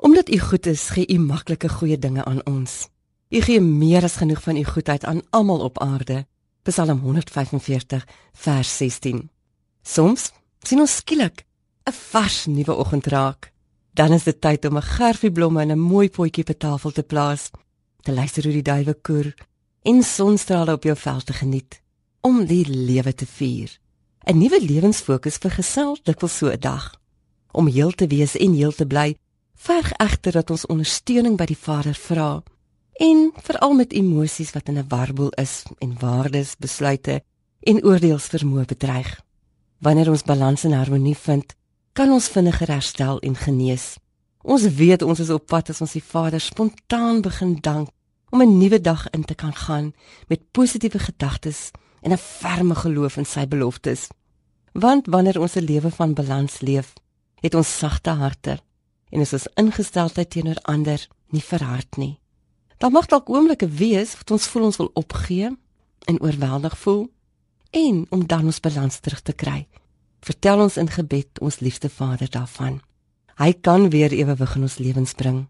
Omdat U goed is, gee U maklike goeie dinge aan ons. U gee meer as genoeg van U goedheid aan almal op aarde. Psalm 145 vers 16. Soms sien ons skielik 'n vars nuwe oggend raak. Dan is dit tyd om 'n gerfie blomme en 'n mooi potjie op tafel te plaas, te luister hoe die duwe koer en sonstrale op jou veld te geniet om die lewe te vier. 'n Nuwe lewensfokus vir gesels dikwels so 'n dag. Om heel te wees en heel te bly, verg egter dat ons ondersteuning by die Vader vra en veral met emosies wat in 'n warboel is en waardes, besluite en oordeelsvermoë bedreig. Wanneer ons balans en harmonie vind, kan ons vinniger herstel en genees. Ons weet ons is op pad as ons die Vader spontaan begin dank om 'n nuwe dag in te kan gaan met positiewe gedagtes en 'n ferme geloof in sy beloftes. Want wanneer ons 'n lewe van balans leef, het ons sagte harte en is ons ingesteldheid teenoor ander nie verhard nie. Daar mag dalk oomblikke wees wat ons voel ons wil opgee en oorweldig voel en om dan ons balans terug te kry. Vertel ons in gebed ons liefste Vader daarvan. Hy kan weer ewewig in ons lewens bring.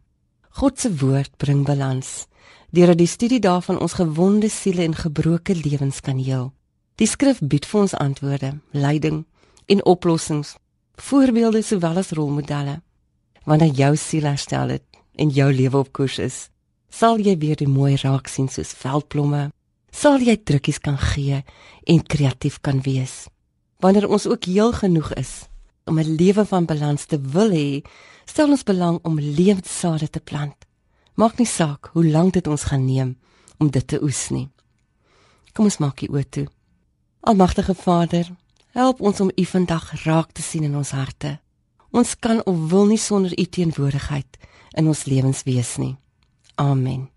God se woord bring balans. Deurdat die studie daarvan ons gewonde siele en gebroke lewens kan heel. Die skrif bied vir ons antwoorde, leiding en oplossings, voorbeelde sowel as rolmodelle. Wanneer jou siel herstel het en jou lewe op koers is, sal jy weer die mooi raak sien soos veldblomme. Sal jy drukkies kan gee en kreatief kan wees. Wanneer ons ook heel genoeg is om 'n lewe van balans te wil hê, stel ons belang om lewenssade te plant. Maak nie saak hoe lank dit ons gaan neem om dit te oes nie. Kom ons maak die oë toe. Almagtige Vader, help ons om U vandag raak te sien in ons harte. Ons kan of wil nie sonder U teenwoordigheid in ons lewens wees nie. Amen.